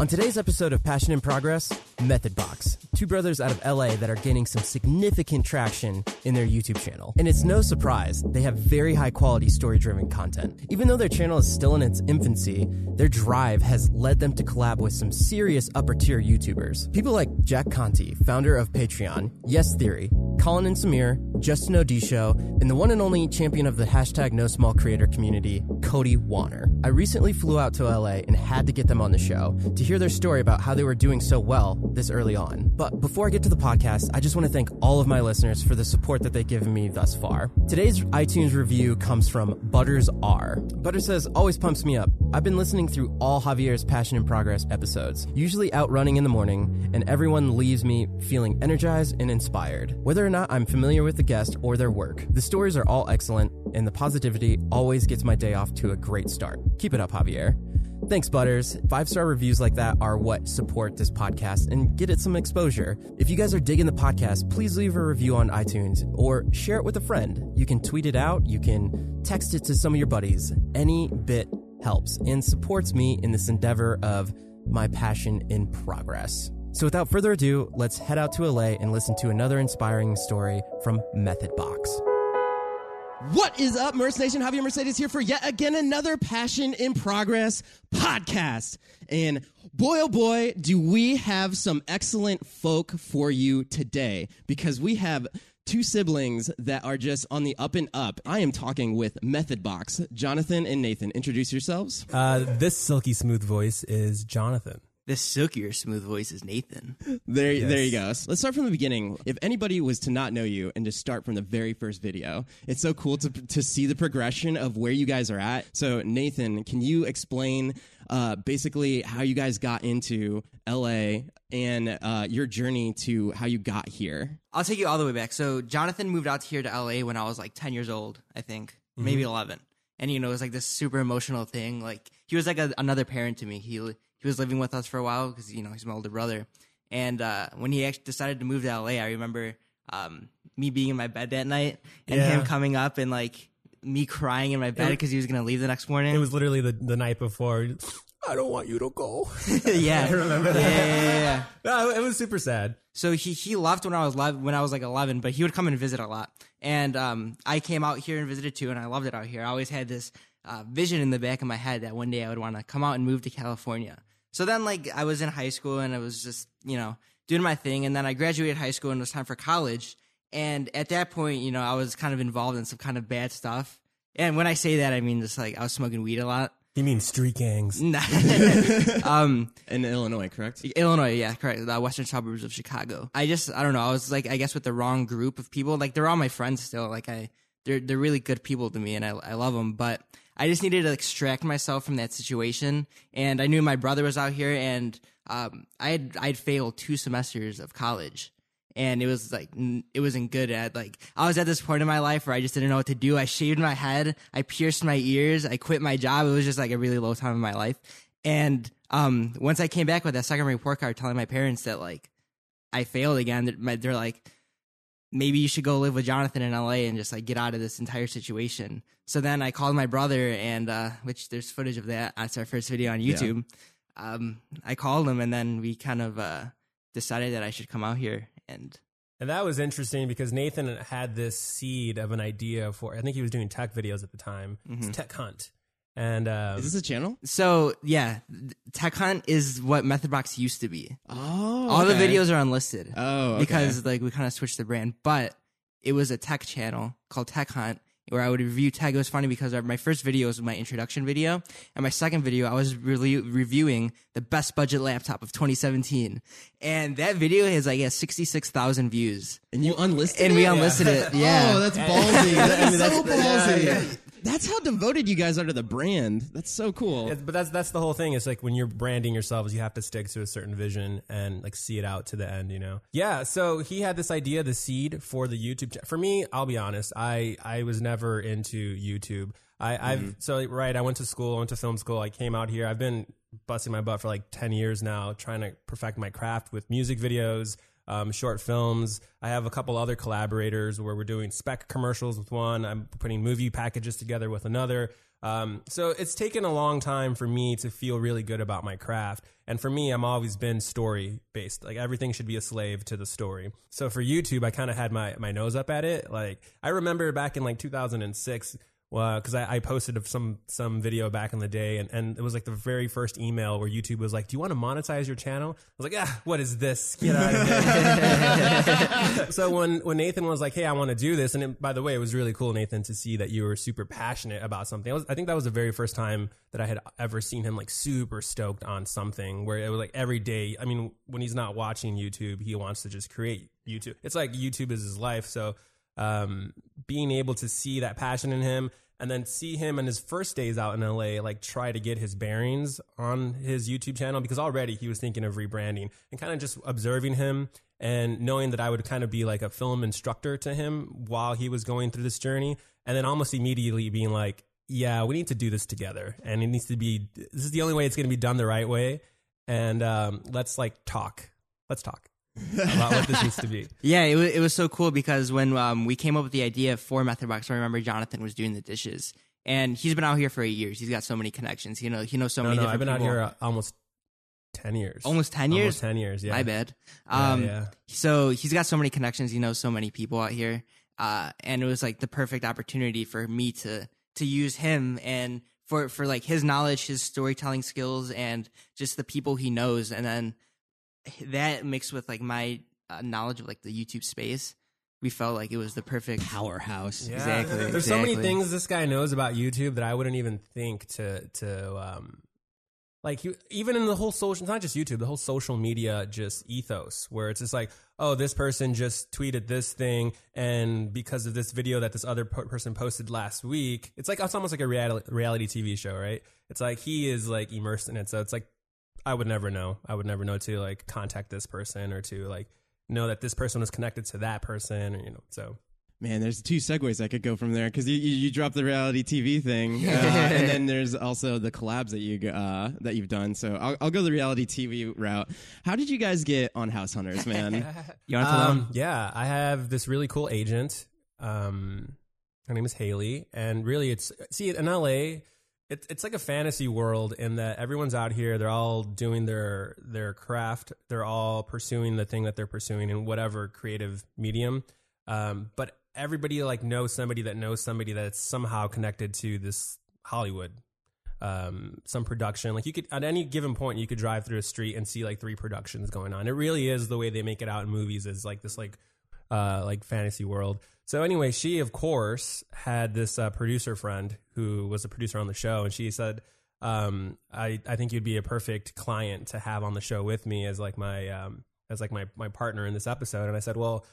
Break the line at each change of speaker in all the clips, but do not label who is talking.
On today's episode of Passion in Progress, Method Box, two brothers out of LA that are gaining some significant traction in their YouTube channel. And it's no surprise, they have very high quality story driven content. Even though their channel is still in its infancy, their drive has led them to collab with some serious upper tier YouTubers. People like Jack Conte, founder of Patreon, Yes Theory, Colin and Samir, Justin Odisho, and the one and only champion of the hashtag No Small Creator community, Cody Wanner. I recently flew out to LA and had to get them on the show to hear their story about how they were doing so well this early on. But before I get to the podcast, I just want to thank all of my listeners for the support that they've given me thus far. Today's iTunes review comes from Butters R. Butter says, always pumps me up. I've been listening through all Javier's Passion in Progress episodes, usually out running in the morning, and everyone leaves me feeling energized and inspired. Whether or not I'm familiar with the guest or their work, the stories are all excellent, and the positivity always gets my day off to a great start. Keep it up, Javier. Thanks, Butters. Five star reviews like that are what support this podcast and get it some exposure. If you guys are digging the podcast, please leave a review on iTunes or share it with a friend. You can tweet it out, you can text it to some of your buddies. Any bit helps and supports me in this endeavor of my passion in progress. So, without further ado, let's head out to LA and listen to another inspiring story from Method Box. What is up, Merce Nation? Javier Mercedes here for yet again another Passion in Progress podcast. And boy, oh boy, do we have some excellent folk for you today because we have two siblings that are just on the up and up. I am talking with Method Box, Jonathan and Nathan. Introduce yourselves.
Uh, this silky smooth voice is Jonathan.
This silkier smooth voice is Nathan.
There, there you go. So let's start from the beginning. If anybody was to not know you and just start from the very first video, it's so cool to to see the progression of where you guys are at. So Nathan, can you explain uh, basically how you guys got into LA and uh, your journey to how you got here?
I'll take you all the way back. So Jonathan moved out here to LA when I was like 10 years old, I think, maybe 11. And you know, it was like this super emotional thing. Like he was like a, another parent to me. He he was living with us for a while because you know he's my older brother. And uh, when he actually decided to move to LA, I remember um, me being in my bed that night and
Yeah.
him coming up and like me crying in my bed because he was gonna leave the next morning.
It was literally the, the night before. I don't want you to go.
yeah,
I remember
yeah,
that.
yeah, yeah, yeah.
no, it was super sad.
So he he left when I was 11, when I was like 11, but he would come and visit a lot. And um, I came out here and visited too, and I loved it out here. I always had this uh, vision in the back of my head that one day I would want to come out and move to California. So then, like, I was in high school and I was just, you know, doing my thing. And then I graduated high school and it was time for college. And at that point, you know, I was kind of involved in some kind of bad stuff. And when I say that, I mean just like I was smoking weed a lot.
You mean street gangs?
Nah. um,
In Illinois, correct?
Illinois, yeah, correct. The western suburbs of Chicago. I just, I don't know. I was like, I guess with the wrong group of people. Like they're all my friends still. Like I, they're they're really good people to me, and I I love them. But I just needed to extract myself from that situation. And I knew my brother was out here, and um, I had I'd failed two semesters of college. And it was like it wasn't good at like I was at this point in my life where I just didn't know what to do. I shaved my head, I pierced my ears, I quit my job. It was just like a really low time in my life. And um, once I came back with that second report card telling my parents that like I failed again, they're, they're like, maybe you should go live with Jonathan in LA and just like get out of this entire situation. So then I called my brother, and uh, which there's footage of that. That's our first video on YouTube. Um, I called him, and then we kind of uh, decided that I should come out here. And
And that was interesting because Nathan had this seed of an idea for. I think he was doing tech videos at the time. It's Tech Hunt, and um,
Is this a channel?
so yeah, Tech Hunt is what MethodBox used to be.
Oh,
All the videos are unlisted.
Oh, okay.
because like we kind of switched the brand, but it was a tech channel called Tech Hunt where I would review tech. It was funny because my first video was my introduction video, and my second video I was really reviewing the best budget laptop of 2017, and that video has like has 66,000 views,
and you unlisted
and
it?
we unlisted it. Yeah,
Oh, that's ballsy. That's
that's-
so
yeah,
ballsy.
yeah.
That's how devoted you guys are to the brand. That's so cool.
But that's that's the whole thing. It's like when you're branding yourselves, you have to stick to a certain vision and like see it out to the end. You know? Yeah. So he had this idea, the seed for the YouTube. For me, I'll be honest. I I was never into YouTube. I, I've mm-hmm. so right. I went to school. I went to film school. I came out here. I've been busting my butt for like ten years now, trying to perfect my craft with music videos, um, short films. I have a couple other collaborators where we're doing spec commercials with one. I'm putting movie packages together with another. Um, so it's taken a long time for me to feel really good about my craft. And for me, I'm always been story based. Like everything should be a slave to the story. So for YouTube, I kind of had my, my nose up at it. Like I remember back in like 2006, because I, I posted some some video back in the day, and, and it was like the very first email where YouTube was like, "Do you want to monetize your channel?" I was like, "Ah, what is this? Get out of here!" so when when Nathan was like, "Hey, I want to do this," and it, by the way, it was really cool, Nathan, to see that you were super passionate about something. I, was, I think that was the very first time that I had ever seen him like super stoked on something, where it was like every day. I mean, when he's not watching YouTube, he wants to just create YouTube. It's like YouTube is his life, so um, being able to see that passion in him and then see him in his first days out in LA, like try to get his bearings on his YouTube channel because already he was thinking of rebranding and kind of just observing him and knowing that I would kind of be like a film instructor to him while he was going through this journey. And then almost immediately being like, yeah, we need to do this together. And it needs to be, this is the only way it's going to be done the right way. And um, let's like talk. Let's talk about what this needs to be.
Yeah, it was, it was so cool because when um, we came up with the idea for Method Box, I remember Jonathan was doing the dishes, and he's been out here for eight years. He's got so many connections. You know, he knows so
No,
many.
no,
different
I've been
people.
out here uh, almost 10 years.
almost ten years.
Almost 10 years, yeah.
My bad.
Yeah,
Um,
yeah.
So he's got so many connections. He knows so many people out here, uh, and it was like the perfect opportunity for me to to use him and for for like his knowledge, his storytelling skills, and just the people he knows, and then that mixed with like my uh, knowledge of like the YouTube space, we felt like it was the perfect
Powerhouse.
Yeah.
Exactly,
There's so many things this guy knows about YouTube that I wouldn't even think to to um like you, even in the whole social, it's not just YouTube, the whole social media just ethos, where it's just like, oh, this person just tweeted this thing, and because of this video that this other per- person posted last week, it's like it's almost like a reality reality TV show, right? It's like he is like immersed in it, so it's like I would never know. I would never know to like contact this person or to like know that this person was connected to that person, or you know, so.
Man, there's two segues I could go from there because you, you you dropped the reality TV thing, uh, and then there's also the collabs that you uh, that you've done. So I'll, I'll go the reality TV route. How did you guys get on House Hunters, man?
You want to them?
Um, yeah, I have this really cool agent. Um, her name is Haley, and really, it's see in LA. It's it's like a fantasy world in that everyone's out here. They're all doing their their craft. They're all pursuing the thing that they're pursuing in whatever creative medium. Um, but everybody like knows somebody that knows somebody that's somehow connected to this Hollywood um, some production. Like you could at any given point, you could drive through a street and see like three productions going on. It really is the way they make it out in movies is like this like uh, like fantasy world. So anyway, she of course had this uh, producer friend who was a producer on the show, and she said, um, "I I think you'd be a perfect client to have on the show with me as like my um, as like my my partner in this episode." And I said, "Well."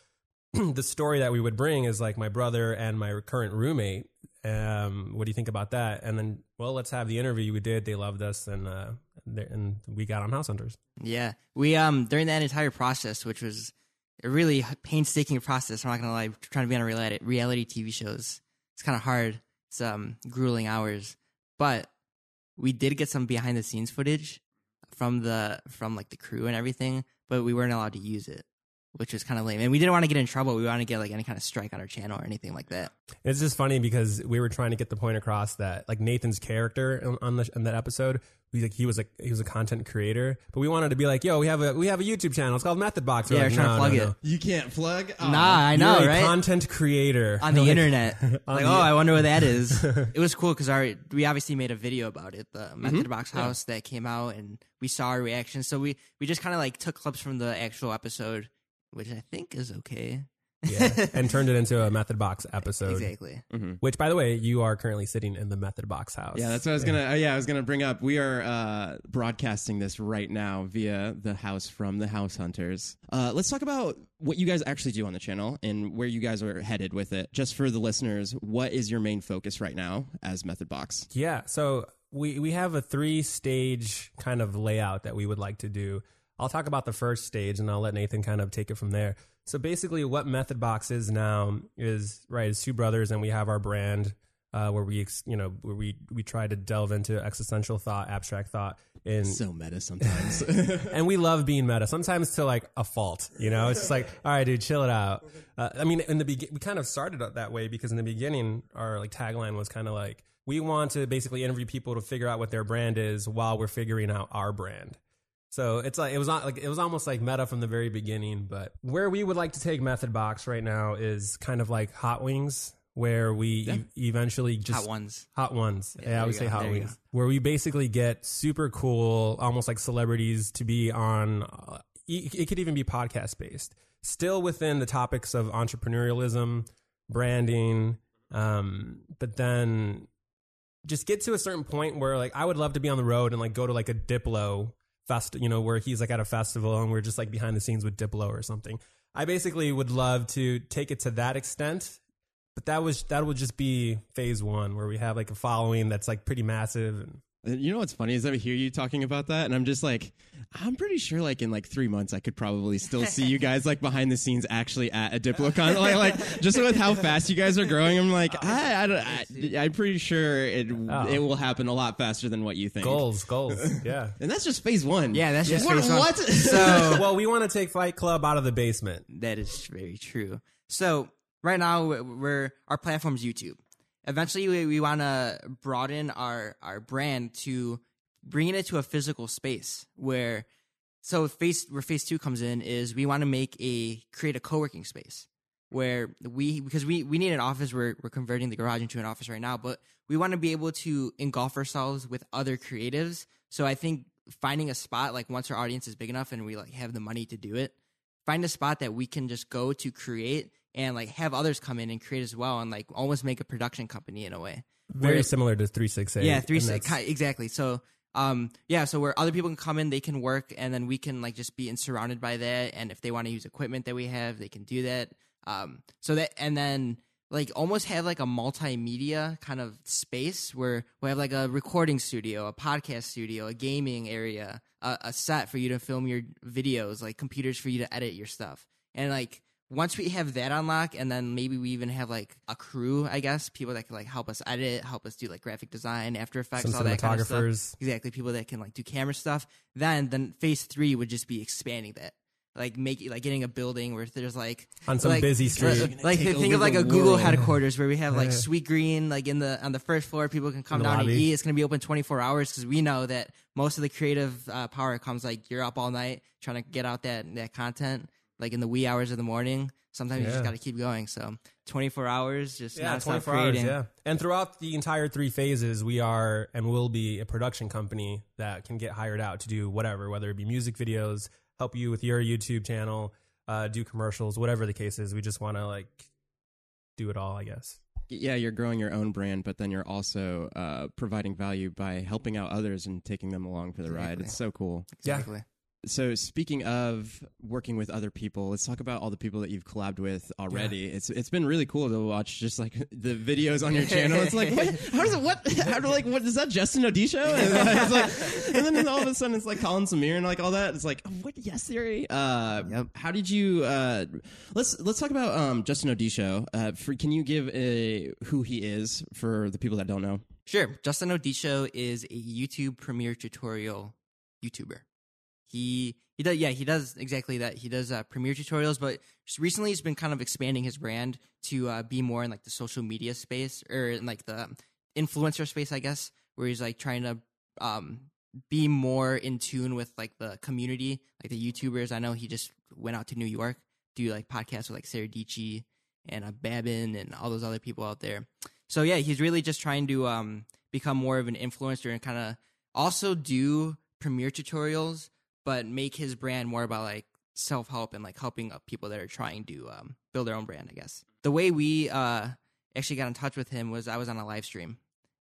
the story that we would bring is like my brother and my current roommate. Um, what do you think about that? And then, well, let's have the interview. We did. They loved us, and uh, and we got on House Hunters.
Yeah, we um during that entire process, which was a really painstaking process. I'm not gonna lie, trying to be on a reality reality TV shows, it's kind of hard. It's um grueling hours, but we did get some behind the scenes footage from the from like the crew and everything, but we weren't allowed to use it, which was kind of lame. And we didn't want to get in trouble. We wanted to get like any kind of strike on our channel or anything like that.
It's just funny because we were trying to get the point across that like Nathan's character on the on that episode, he like he was like he was a content creator, but we wanted to be like, yo, we have a we have a YouTube channel. It's called Method Box.
Yeah,
like,
we're trying to
"No,
plug
no,
it.
no.
you can't plug. Oh.
Nah, I know,
You're a
right?
content creator
on the
Like,
internet. like,
the-
oh, I wonder what that is. it was cool because our we obviously made a video about it, the mm-hmm. Method Box House that came out, and we saw our reaction. So we we just kind of like took clips from the actual episode, which I think is okay.
Yeah, and turned it into a Method Box episode.
Exactly.
Which, by the way, you are currently sitting in the Method Box house.
Yeah, that's what I was gonna. Uh, yeah, I was gonna bring up. We are uh, broadcasting this right now via the house from the House Hunters. Uh, let's talk about what you guys actually do on the channel and where you guys are headed with it. Just for the listeners, what is your main focus right now as Method Box?
Yeah, so we we have a three stage kind of layout that we would like to do. I'll talk about the first stage and I'll let Nathan kind of take it from there. So basically, what Method Box is now is right is two brothers, and we have our brand uh, where we ex- you know where we we try to delve into existential thought, abstract thought, and
So meta sometimes.
and we love being meta sometimes to like a fault you know it's just like all right dude chill it out uh, i mean in the begin we kind of started out that way because in the beginning our like tagline was kind of like we want to basically interview people to figure out what their brand is while we're figuring out our brand. So it's like it was not like it was almost like meta from the very beginning. But where we would like to take Method Box right now is kind of like Hot Wings, where we e- eventually just
Hot ones.
Hot ones. Yeah,
there
I would say
go,
hot
there
wings. Where we basically get super cool, almost like celebrities to be on. Uh, e- it could even be podcast based, still within the topics of entrepreneurialism, branding, um, but then just get to a certain point where like I would love to be on the road and like go to like a Diplo fest, you know, where he's like at a festival and we're just like behind the scenes with Diplo or something. I basically would love to take it to that extent, but that was that would just be phase one where we have like a following that's like pretty massive. And,
You know what's funny is I hear you talking about that, and I'm just like, I'm pretty sure like in like three months I could probably still see you guys like behind the scenes actually at a Diplocon. like, like just with how fast you guys are growing, I'm like, oh, I, I, don't, I I'm pretty sure it oh. it will happen a lot faster than what you think.
goals, goals, yeah.
and that's just phase one.
Yeah, that's just
what?
phase one.
what?
So
well, we want to take Fight Club out of the basement.
That is very true. So right now we're- we're our platform's YouTube. Eventually, we, we want to broaden our our brand to bringing it to a physical space where. So phase where phase two comes in is we want to make a create a co working space where we because we we need an office. We're we're converting the garage into an office right now, but we want to be able to engulf ourselves with other creatives. So I think finding a spot like once our audience is big enough and we like have the money to do it, find a spot that we can just go to create and like have others come in and create as well and like almost make a production company in a way.
Very
Where-
similar to three six eight.
yeah, three
and
six
that's-
exactly. So um yeah, so where other people can come in, they can work and then we can like just be in, surrounded by that and if they want to use equipment that we have, they can do that. Um so that and then like almost have like a multimedia kind of space where we have like a recording studio, a podcast studio, a gaming area, a, a set for you to film your videos, like computers for you to edit your stuff. And like once we have that unlocked, and then maybe we even have like a crew, I guess, people that can like help us edit, help us do like graphic design, After Effects,
Some
all that kind of stuff. Exactly, people that can like do camera stuff. Then, then phase three would just be expanding that, like make like getting a building where there's like
On some
like,
busy street.
Like think of like
the
a Google
world.
headquarters where we have like Sweetgreen, like in the on the first floor, people can come
In the
down and
lobby.
eat. It's gonna be open 24 hours because we know that most of the creative uh, power comes like you're up all night trying to get out that that content, like in the wee hours of the morning. Sometimes you just got to keep going. So 24 hours, just
Yeah,
nonstop
24 hours,
creating.
yeah. And throughout the entire three phases, we are and will be a production company that can get hired out to do whatever, whether it be music videos, help you with your YouTube channel, uh, do commercials, whatever the case is. We just want to like do it all, I guess.
yeah, you're growing your own brand, but then you're also uh, providing value by helping out others and taking them along for the ride. It's so cool.
Exactly.
So speaking of working with other people, let's talk about all the people that you've collabed with already. It's it's been really cool to watch just like the videos on your channel. It's like what how does it what how do like what is that Justin Odisho? And, it's like, and then all of a sudden it's like Colin Samir and like all that. It's like oh, what yes theory. Uh,
Yep.
How did you? Uh, let's let's talk about um, Justin Odisho. Uh, for, can you give a who he is for the people that don't know?
Sure. Justin Odisho is a YouTube premiere tutorial YouTuber. He he does yeah he does exactly that. He does uh, premiere tutorials, but recently he's been kind of expanding his brand to uh, be more in like the social media space or in like the influencer space, I guess, where he's like trying to um be more in tune with like the community, like the YouTubers. I know he just went out to New York do like podcasts with like Sara Dietschy and uh, Babin and all those other people out there. So yeah, he's really just trying to um become more of an influencer and kind of also do premiere tutorials, but make his brand more about like self help and like helping up people that are trying to um, build their own brand. I guess the way we uh actually got in touch with him was I was on a live stream,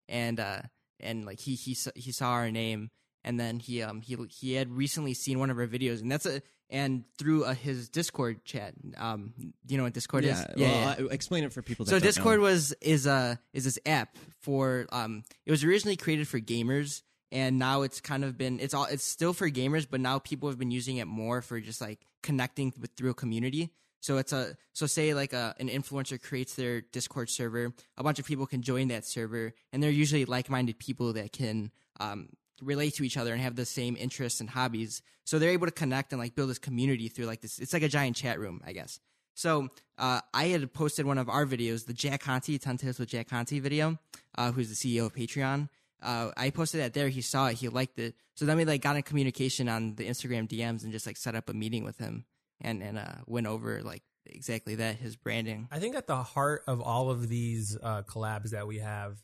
and uh and like he he he saw our name. And then he um he he had recently seen one of our videos, and that's a and through uh, his Discord chat. Um, do you know what Discord is?
well, uh, explain it for people. That
So
don't
Discord
know.
was is a is this app for um it was originally created for gamers and now it's kind of been it's all it's still for gamers but now people have been using it more for just like connecting with through a community. So it's a so say like a an influencer creates their Discord server, a bunch of people can join that server and they're usually like-minded people that can um relate to each other and have the same interests and hobbies. So they're able to connect and like build this community through like this it's like a giant chat room, I guess. So uh, I had posted one of our videos, the Jack Conte, 10 Tips with Jack Conte video, uh, who's the CEO of Patreon. Uh, I posted that there. He saw it. He liked it. So then we like got in communication on the Instagram DMs and just like set up a meeting with him and and uh, went over like exactly that his branding.
I think at the heart of all of these uh, collabs that we have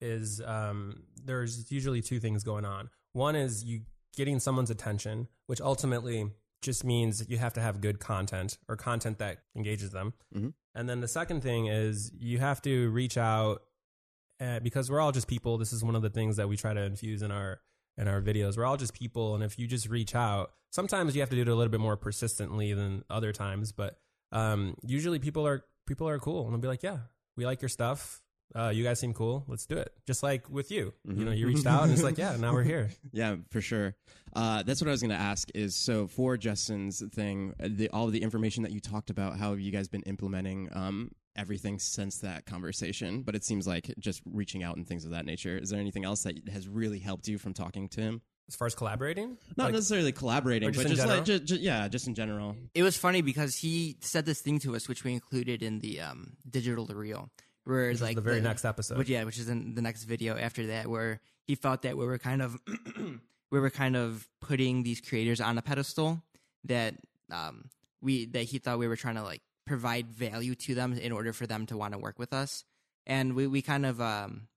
is um, there's usually two things going on. One is you getting someone's attention, which ultimately just means you have to have good content or content that engages them.
Mhm.
And then the second thing is you have to reach out uh, because we're all just people. This is one of the things that we try to infuse in our in our videos. We're all just people, and if you just reach out, sometimes you have to do it a little bit more persistently than other times. But um, usually, people are people are cool, and they'll be like, "Yeah, we like your stuff. Uh, you guys seem cool. Let's do it." Just like with you, you know, you reached out, and it's like, "Yeah, now we're here."
Yeah, for sure. Uh, that's what I was going to ask. Is so for Justin's thing, uh, the, all the information that you talked about, how have you guys been implementing um, everything since that conversation? But it seems like just reaching out and things of that nature. Is there anything else that has really helped you from talking to him?
As far as collaborating,
Not
Like-
necessarily collaborating,
just
but
in
just like
general?
ju- ju- yeah, just in general.
It was funny because he said this thing to us, which we included in the um, digital to real, where
which
it's like
the very next episode.
which yeah, which is in the next video after that, where he felt that we were kind of we were kind of putting these creators on a pedestal that um, we that he thought we were trying to like provide value to them in order for them to want to work with us, and we we kind of um,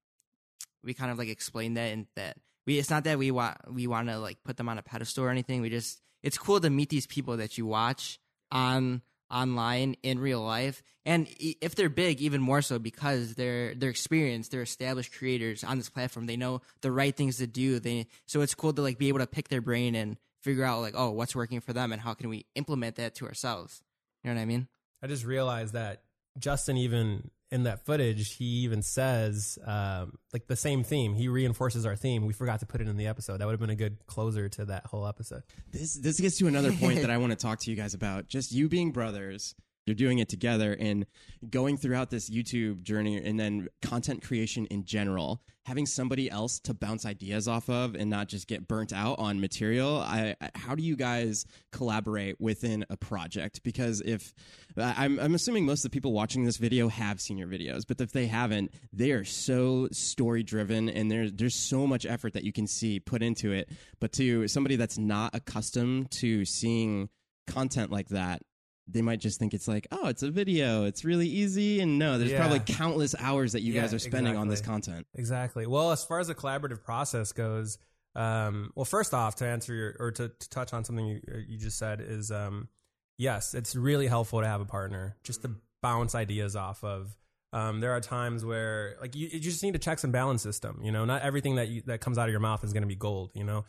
we kind of like explain that and that we it's not that we want we want to like put them on a pedestal or anything. We just it's cool to meet these people that you watch on online in real life. And if they're big even more so because they're they're experienced they're established creators on this platform. They know the right things to do. They so it's cool to like be able to pick their brain and figure out like oh what's working for them and how can we implement that to ourselves. You know what i mean
I just realized that Justin even in that footage he even says um, like the same theme. He reinforces our theme. We forgot to put it in the episode. That would have been a good closer to that whole episode.
This this gets to another point that I want to talk to you guys about. Just you being brothers, you're doing it together and going throughout this YouTube journey and then content creation in general. Having somebody else to bounce ideas off of and not just get burnt out on material. I, how do you guys collaborate within a project? Because if I'm, I'm assuming most of the people watching this video have seen your videos, but if they haven't, they are so story driven and there's there's so much effort that you can see put into it. But to somebody that's not accustomed to seeing content like that, they might just think it's like, oh, it's a video, it's really easy, and no, there's
Yeah.
probably countless hours that you
Yeah,
guys are spending on this content.
Exactly. Well, as far as the collaborative process goes, um, well, first off, to answer your or to, to touch on something you, you just said is, um, yes, it's really helpful to have a partner just to bounce ideas off of. Um, there are times where like you, you just need a checks and balance system. You know, not everything that you, that comes out of your mouth is going to be gold. You know,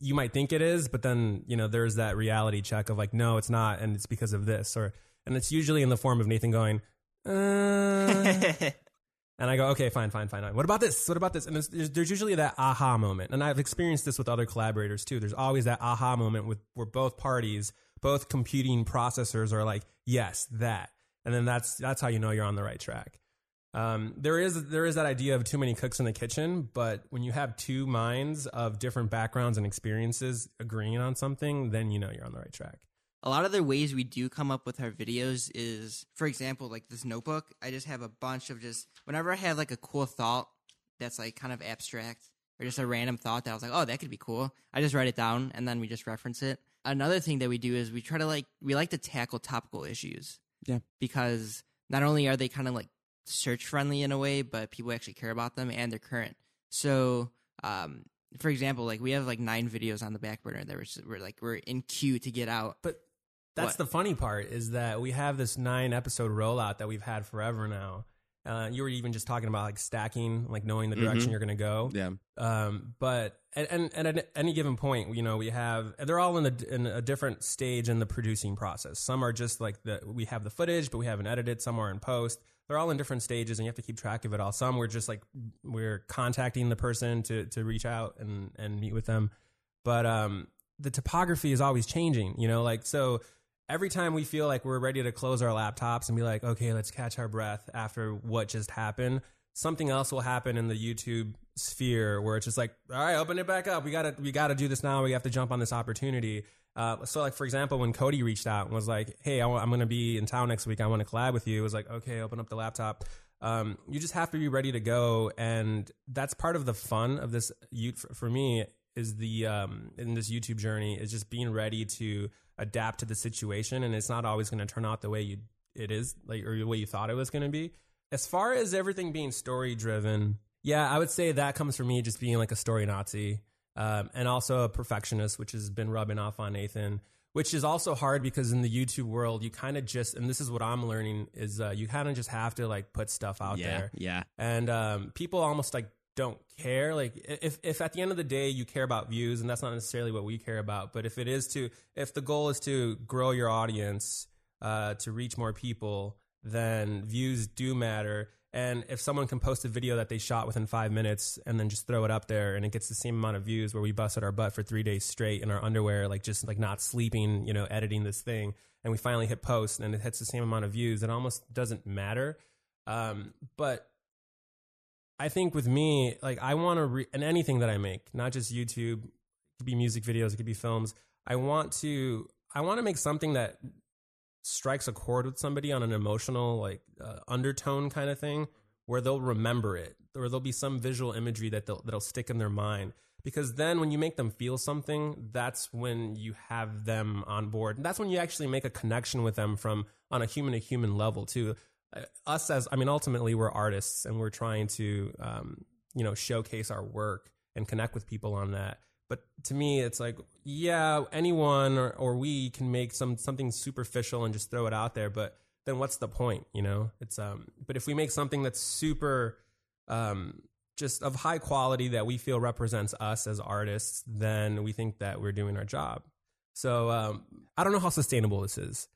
you might think it is, but then you know there's that reality check of like, no, it's not, and it's because of this, or and it's usually in the form of Nathan going. Uh, and I go, okay, fine, fine, fine. fine. What about this? What about this? And there's, there's, there's usually that aha moment. And I've experienced this with other collaborators too. There's always that aha moment with where both parties, both computing processors are like, yes, that. And then that's that's how you know you're on the right track. Um, there is there is that idea of too many cooks in the kitchen, but when you have two minds of different backgrounds and experiences agreeing on something, then you know you're on the right track.
a lot of the ways we do come up with our videos is for example like this notebook i just have a bunch of just whenever i have like a cool thought that's like kind of abstract or just a random thought that i was like oh that could be cool i just write it down and then we just reference it another thing that we do is we try to like we like to tackle topical issues
Yeah.
because not only are they kind of like search friendly in a way but people actually care about them and they're current so um for example like we have like nine videos on the back burner that we're, we're like we're in queue to get out
But that's
What?
the funny part is that we have this nine episode rollout that we've had forever now. Uh, you were even just talking about like stacking, like knowing the direction
Mhm.
you're going to go.
Yeah.
Um, but and, and, and at any given point, you know, we have they're all in a, in a different stage in the producing process. Some are just like the we have the footage, but we haven't edited. Some are in post. They're all in different stages, and you have to keep track of it all. Some we're just like we're contacting the person to to reach out and and meet with them. But um, the topography is always changing. You know, like so. Every time we feel like we're ready to close our laptops and be like, okay, let's catch our breath after what just happened, something else will happen in the YouTube sphere where it's just like, all right, open it back up. We gotta we gotta do this now. We have to jump on this opportunity. Uh, so like for example, when Cody reached out and was like, "Hey, I am going to be in town next week. I want to collab with you." It was like, "Okay, open up the laptop." Um, you just have to be ready to go, and that's part of the fun of this. For me, is the um, in this YouTube journey is just being ready to adapt to the situation, and it's not always going to turn out the way you it is like or the way you thought it was going to be. As far as everything being story driven, yeah, I would say that comes from me just being like a story Nazi um, and also a perfectionist, which has been rubbing off on Nathan. Which is also hard because in the YouTube world, you kind of just, and this is what I'm learning, is uh, you kind of just have to like put stuff out
yeah,
there.
Yeah.
And um, people almost like don't care. Like if if at the end of the day you care about views, and that's not necessarily what we care about, but if it is to, if the goal is to grow your audience, uh, to reach more people, then views do matter. And if someone can post a video that they shot within five minutes and then just throw it up there and it gets the same amount of views where we busted our butt for three days straight in our underwear, like just like not sleeping, you know, editing this thing, and we finally hit post and it hits the same amount of views, it almost doesn't matter. Um, but I think with me, like I want to, and anything that I make, not just YouTube, it could be music videos, it could be films. I want to, I want to make something that strikes a chord with somebody on an emotional like uh, undertone kind of thing where they'll remember it or there'll be some visual imagery that they'll, that'll stick in their mind because then when you make them feel something that's when you have them on board and that's when you actually make a connection with them from on a human to human level too us as i mean ultimately we're artists and we're trying to um, you know showcase our work and connect with people on that but to me, it's like, yeah, anyone or, or we can make some something superficial and just throw it out there. But then what's the point? You know, it's um. But if we make something that's super, um, just of high quality that we feel represents us as artists, then we think that we're doing our job. So um, I don't know how sustainable this is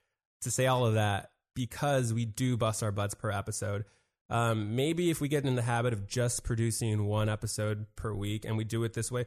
to say all of that because we do bust our butts per episode. Um, maybe if we get in the habit of just producing one episode per week and we do it this way,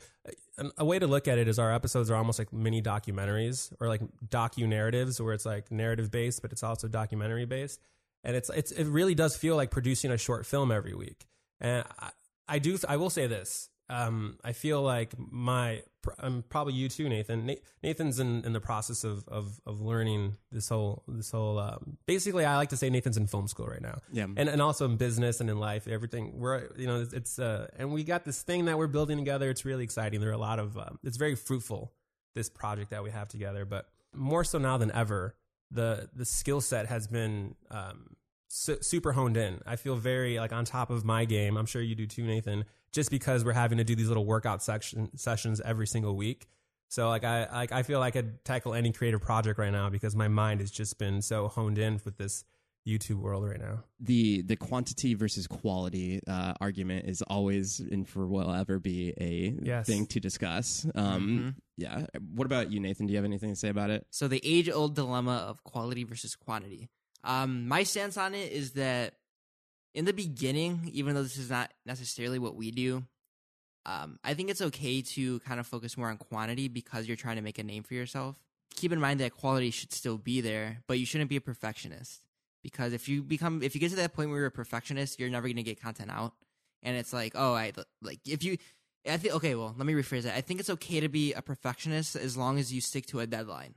a, a way to look at it is our episodes are almost like mini documentaries or like docu narratives where it's like narrative based, but it's also documentary based. And it's, it's, it really does feel like producing a short film every week. And I, I do, I will say this um, I feel like my, I'm probably you too, Nathan. Nathan's in, in the process of, of, of learning this whole, this whole, um, basically I like to say Nathan's in film school right now.
Yeah.
And, and also in business and in life, everything we're, you know, it's, uh, and we got this thing that we're building together. It's really exciting. There are a lot of, um, it's very fruitful, this project that we have together, but more so now than ever, the, the skill set has been, um, su- super honed in. I feel very like on top of my game. I'm sure you do too, Nathan just because we're having to do these little workout section sessions every single week. So like I like I feel like I could tackle any creative project right now because my mind has just been so honed in with this YouTube world right now.
The the quantity versus quality uh, argument is always and for will ever be a
yes.
thing to discuss. Um, mm-hmm. Yeah. What about you, Nathan? Do you have anything to say about it?
So the age old dilemma of quality versus quantity. Um, my stance on it is that in the beginning, even though this is not necessarily what we do, um, I think it's okay to kind of focus more on quantity because you're trying to make a name for yourself. Keep in mind that quality should still be there, but you shouldn't be a perfectionist because if you become if you get to that point where you're a perfectionist, you're never going to get content out. And it's like, oh, I like if you I think okay, well, let me rephrase that. I think it's okay to be a perfectionist as long as you stick to a deadline.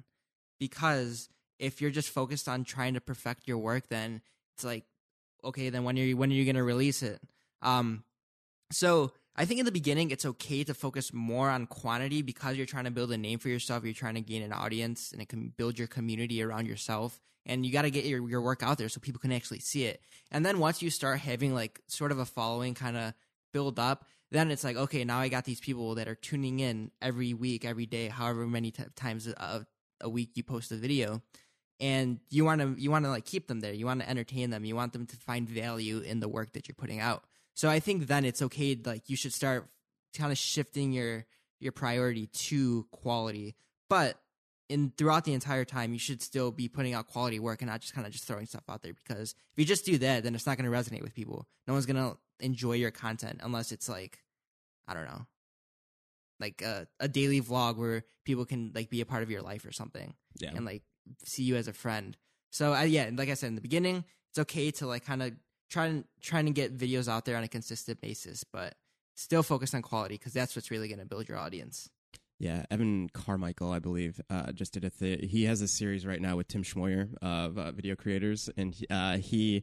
Because if you're just focused on trying to perfect your work, then it's like okay, then when are you when are you to release it? Um, so I think in the beginning it's okay to focus more on quantity because you're trying to build a name for yourself. You're trying to gain an audience, and it can build your community around yourself. And you got to get your your work out there so people can actually see it. And then once you start having like sort of a following, kind of build up, then it's like okay, now I got these people that are tuning in every week, every day, however many t- times a, a week you post a video and you want to you want to like keep them there. You want to entertain them. You want them to find value in the work that you're putting out. So i think then it's okay like you should start kind of shifting your your priority to quality. But in throughout the entire time you should still be putting out quality work and not just kind of just throwing stuff out there because if you just do that then it's not going to resonate with people. No one's going to enjoy your content unless it's like i don't know like a, a daily vlog where people can like be a part of your life or something
yeah.
and like see you as a friend. So I, yeah, like I said in the beginning, it's okay to like kind of trying trying to get videos out there on a consistent basis, but still focus on quality because that's what's really going to build your audience.
Yeah, Evan Carmichael, I believe, uh, just did a thing. He has a series right now with Tim Schmoyer of uh, video creators, and he, uh, he,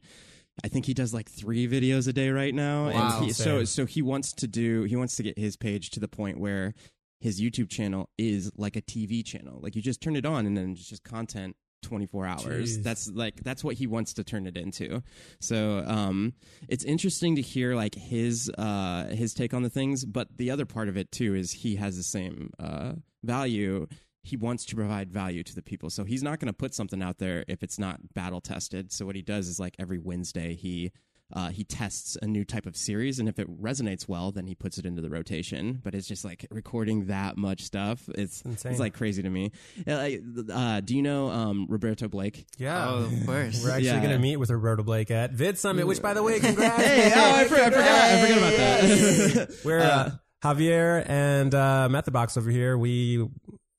I think he does like three videos a day right now.
Wow.
And he, so, so he wants to do, he wants to get his page to the point where his YouTube channel is like a TV channel. Like you just turn it on, and then it's just content. 24 hours
Jeez.
that's like that's what he wants to turn it into so um it's interesting to hear like his uh his take on the things but the other part of it too is he has the same uh value he wants to provide value to the people so he's not going to put something out there if it's not battle tested so what he does is like every wednesday he uh, he tests a new type of series, and if it resonates well, then he puts it into the rotation. But it's just like recording that much stuff. It's
insane.
it's like crazy to me. Yeah, Uh, do you know um, Roberto Blake?
Yeah.
Oh, of course.
We're actually
Yeah.
going to meet with Roberto Blake at VidSummit, which, by the way, congrats.
Hey, oh, I, forgot, I forgot, I forgot about that.
We're uh, Javier and uh, Methodbox over here. We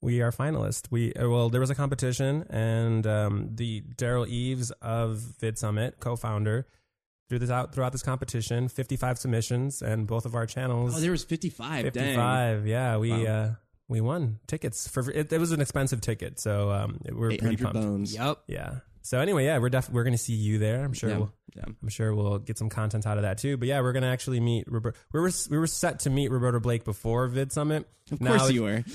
we are finalists. We uh, well, there was a competition, and um, the Derral Eves of VidSummit, co-founder, threw this out throughout this competition. Fifty-five submissions, and both of our channels.
oh, there was fifty-five. Dang.
Fifty-five. Yeah, we
Wow.
uh, we won tickets for. It, it was an expensive ticket, so um, we're pretty pumped.
bones.
Yup.
Yeah. So anyway, yeah, we're def- we're gonna see you there. I'm sure.
Yeah.
We'll,
yeah.
I'm sure we'll get some content out of that too. But yeah, we're gonna actually meet Robert. We were we were set to meet Roberto Blake before VidSummit.
Of
Now
course you were.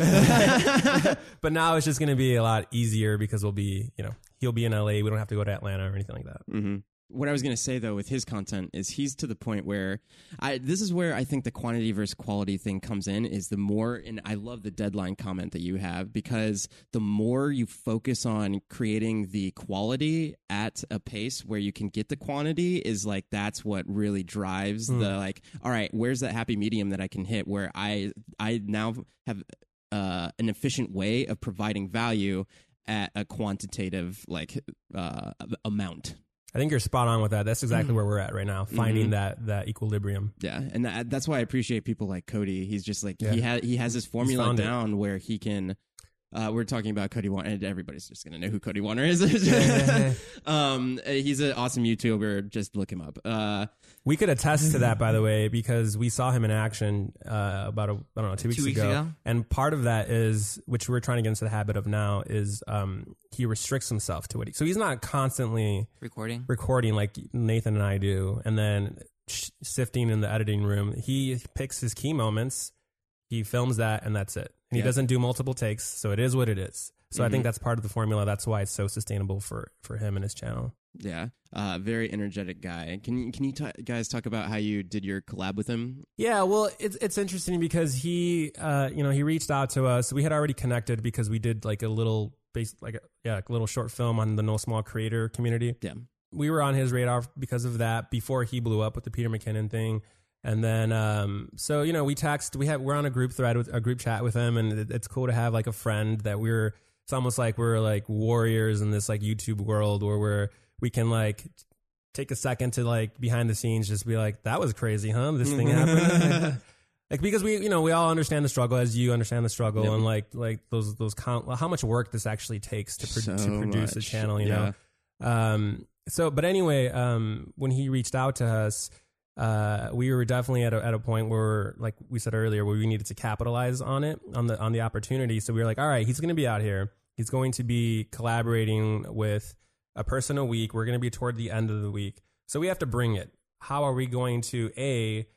but now it's just gonna be a lot easier because we'll be you know he'll be in LA. We don't have to go to Atlanta or anything like that.
hmm What I was going to say though with his content is he's to the point where I this is where I think the quantity versus quality thing comes in is the more and I love the deadline comment that you have because the more you focus on creating the quality at a pace where you can get the quantity is like that's what really drives the like all right where's that happy medium that I can hit where I I now have uh, an efficient way of providing value at a quantitative like uh, amount
I think you're spot on with that. That's exactly
Mm-hmm.
where we're at right now, finding that that equilibrium.
Yeah, and that, that's why I appreciate people like Cody. He's just like
Yeah.
he has he has his formula
found it.
down where he can. Uh, we're talking about Cody Wanner, and everybody's just gonna know who Cody Wanner is. um, he's an awesome YouTuber. Just look him up. Uh,
We could attest to that, by the way, because we saw him in action uh, about a, I don't know two weeks,
weeks
ago.
ago.
and part of that is which we're trying to get into the habit of now is um, he restricts himself to what he so he's not constantly
Recording.
recording like Nathan and I do, and then sh- sifting in the editing room. He picks his key moments, he films that, and that's it. And he
Yeah.
doesn't do multiple takes, so it is what it is. So I think that's part of the formula. That's why it's so sustainable for for him and his channel.
yeah, uh, very energetic guy. Can you can you ta guys talk about how you did your collab with him?
Yeah, well, it's it's interesting because he, uh, you know, he reached out to us. We had already connected because we did like a little base, like a, yeah, like a little short film on the No Small Creator community.
Yeah,
we were on his radar because of that before he blew up with the Peter McKinnon thing. And then, um, so you know, we text. We have we're on a group thread with a group chat with him, and it, it's cool to have like a friend that we're. It's almost like we're like warriors in this like YouTube world where we're we can like take a second to like behind the scenes just be like that was crazy, huh? This thing happened. like because we you know we all understand the struggle as you understand the struggle
Yep.
and like like those those count how much work this actually takes to, pro-
So
to produce a channel you
Yeah.
know um so but anyway um when he reached out to us uh we were definitely at a, at a point where like we said earlier where we needed to capitalize on it on the on the opportunity. So we were like all right he's going to be out here. He's going to be collaborating with a person a week. We're going to be toward the end of the week. So we have to bring it. How are we going to a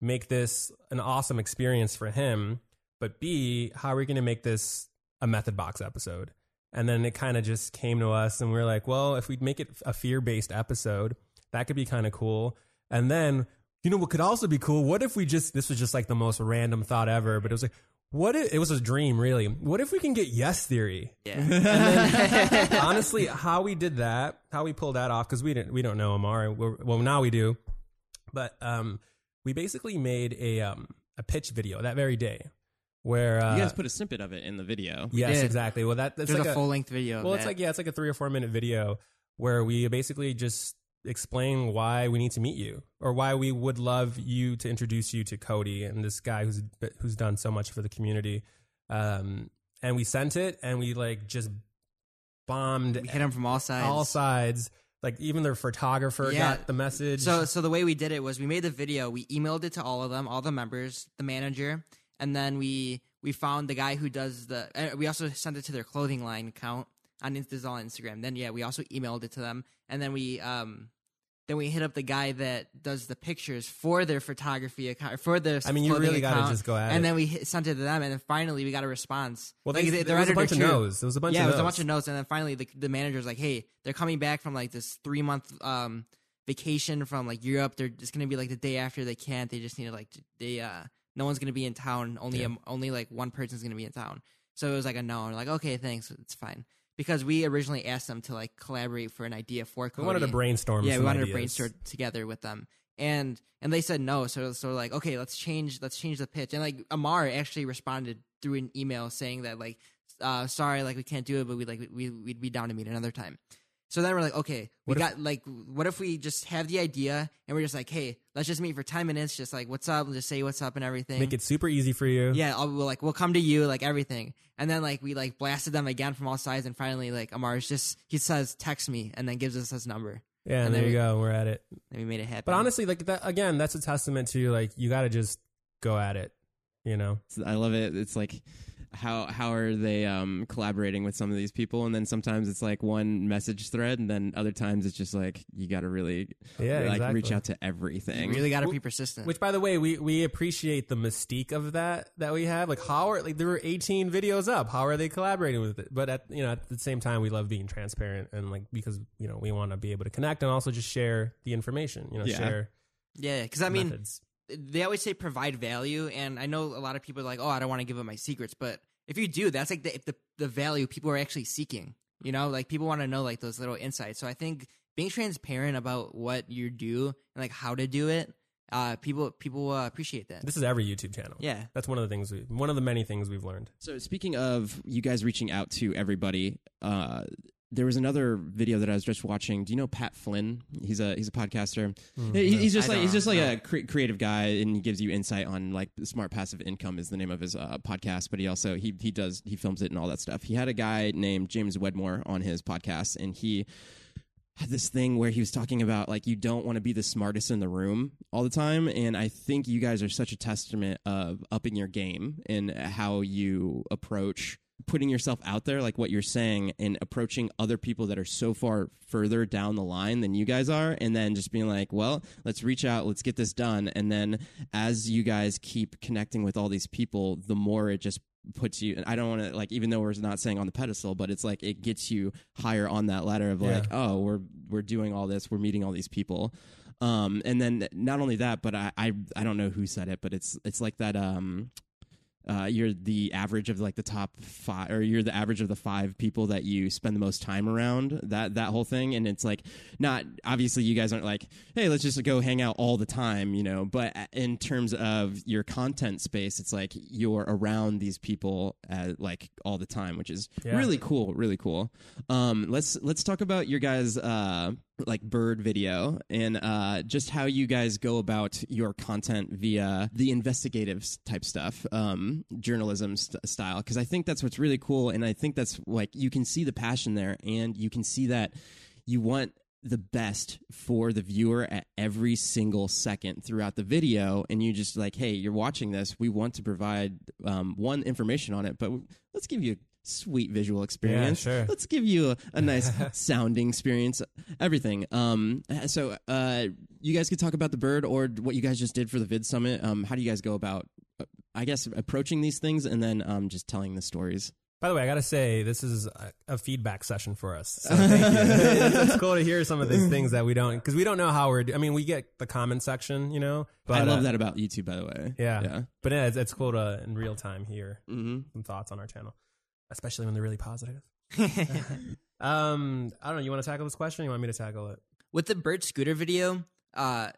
make this an awesome experience for him but b how are we going to make this a method box episode? And then it kind of just came to us and we are like well if we make it a fear-based episode that could be kind of cool and then you know what could also be cool what if we just this was just like the most random thought ever but it was like what if it was a dream really what if we can get yes theory
Yeah.
honestly, how we did that, how we pulled that off, because we didn't, we don't know Ammar. We're, well, now we do, but um, we basically made a um a pitch video that very day, where uh,
you guys put a snippet of it in the video.
yes,
did.
exactly. Well, that that's
There's
like
a full length video. of
well, it's
that.
like yeah, it's like a three or four minute video where we basically just explain why we need to meet you or why we would love you to introduce you to Cody and this guy who's who's done so much for the community. Um, and we sent it and we like just bombed
we hit him from all sides.
all sides. Like even their photographer
Yeah.
got the message.
So so the way we did it was we made the video, we emailed it to all of them, all the members, the manager, and then we we found the guy who does the. Uh, we also sent it to their clothing line account on this is all on Instagram. Then yeah, we also emailed it to them, and then we um then we hit up the guy that does the pictures for their photography account for their.
I mean, you really gotta
account,
just go at
And
it.
then we hit, sent it to them, and then finally we got a response.
well,
Like,
they, there was a bunch of
too.
no's. There was a bunch
yeah,
of
it was a bunch of notes, and then finally the, the manager's like, "Hey, they're coming back from like this three month um vacation from like Europe. They're just gonna be like the day after they can't. They just need to like they uh no one's gonna be in town. Only
Yeah.
um, only like one person's gonna be in town. So it was like a no. And like, okay, thanks, it's fine. Because we originally asked them to like collaborate for an idea for
We wanted to brainstorm.
Yeah, we wanted
ideas.
to brainstorm together with them, and and they said no. So so we're like, okay, let's change let's change the pitch. And like Ammar actually responded through an email saying that like, uh, sorry, like we can't do it, but we like we we'd be down to meet another time. So then we're like, okay, we
What if-
got like, what if we just have the idea and we're just like, hey, let's just meet for ten minutes, just like what's up, just say what's up and everything.
Make it super easy for you.
Yeah, I'll, we'll like we'll come to you like everything, and then like we like blasted them again from all sides, and finally like Ammar's just he says text me and then gives us his number,
Yeah,
And
and there
then
you go. We're at it.
and we made it happen.
But honestly, like that again, that's a testament to like you got to just go at it. You know,
I love it. It's like how how are they um collaborating with some of these people and then sometimes it's like one message thread and then other times it's just like you got to really
Yeah,
like
exactly.
reach out to
you
everything.
really got to be persistent.
which by the way, we we appreciate the mystique of that that we have. Like how are like there were 18 videos up. How are they collaborating with it? But at you know at the same time, we love being transparent and like because you know we want to be able to connect and also just share the information. You know,
Yeah.
share
yeah, because I mean,
methods.
They always say provide value, and I know a lot of people are like, oh, I don't want to give up my secrets, but if you do, that's like the the, the value people are actually seeking. You know, like people want to know like those little insights. So I think being transparent about what you do and like how to do it, uh, people people uh, appreciate that.
This is every YouTube channel.
Yeah.
that's one of the things we one of the many things we've learned.
So speaking of you guys reaching out to everybody, uh, there was another video that I was just watching. Do you know Pat Flynn? He's a he's a podcaster. He- he's just
I
like he's just like
know.
a cre- creative guy, and he gives you insight on like smart passive income is the name of his uh, podcast. But he also he he does he films it and all that stuff. He had a guy named James Wedmore on his podcast, and he had this thing where he was talking about like you don't want to be the smartest in the room all the time and i think you guys are such a testament of upping your game and how you approach putting yourself out there like what you're saying and approaching other people that are so far further down the line than you guys are and then just being like well let's reach out let's get this done and then as you guys keep connecting with all these people the more it just puts you and i don't want to like even though we're not saying on the pedestal but it's like it gets you higher on that ladder of like
Yeah.
oh we're we're doing all this we're meeting all these people um and then not only that but i i, I don't know who said it but it's it's like that um uh, you're the average of like the top five, or you're the average of the five people that you spend the most time around. That that whole thing, and it's like not obviously you guys aren't like, hey, let's just go hang out all the time, you know. But in terms of your content space, it's like you're around these people uh, like all the time, which is
Yeah.
really cool, really cool. Um, let's let's talk about your guys' uh, like bird video and uh, just how you guys go about your content via the investigative type stuff, um, journalism st- style. Because I think that's what's really cool, and I think that's like you can see the passion there, and you can see that you want the best for the viewer at every single second throughout the video and you just like hey you're watching this we want to provide um, one information on it but let's give you sweet visual experience
sure.
let's give you a, a nice sounding experience everything um so uh you guys could talk about the bird or what you guys just did for the VidSummit um how do you guys go about uh, i guess approaching these things and then um just telling the stories
By the way, I gotta say this is a, a feedback session for us. So thank you. it's cool to hear some of these things that we don't because we don't know how we're. do- I mean, we get the comment section, you know. But
i love
uh,
that about youtube by the way
Yeah,
yeah
But yeah, it's, it's cool to in real time hear
mm-hmm.
some thoughts on our channel, especially when they're really positive. Um, I don't know. You want to tackle this question? Or you want me to tackle it?
with the bird scooter video uh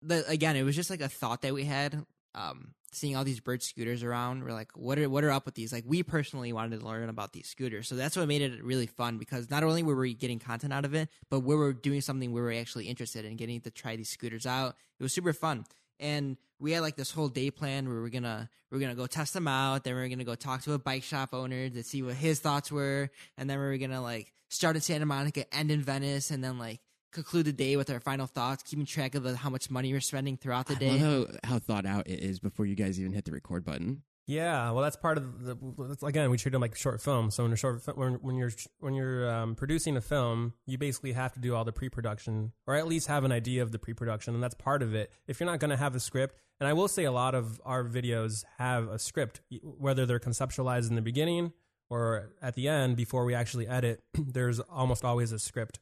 the again it was just like a thought that we had um seeing all these bird scooters around we're like what are what are up with these like we personally wanted to learn about these scooters so that's what made it really fun because not only were we getting content out of it but we were doing something we were actually interested in getting to try these scooters out it was super fun and we had like this whole day plan where we're gonna we're gonna go test them out then we're gonna go talk to a bike shop owner to see what his thoughts were and then we're gonna like start in santa monica end in venice and then like conclude the day with our final thoughts, keeping track of the, how much money we're spending throughout the
I
day.
love how, how thought out it is before you guys even hit the record button.
Yeah, well, that's part of the. Again, we treat them like short films. So in a short, when, when you're when you're um, producing a film, you basically have to do all the pre-production, or at least have an idea of the pre-production, and that's part of it. If you're not going to have a script, and I will say a lot of our videos have a script, whether they're conceptualized in the beginning or at the end before we actually edit. there's almost always a script.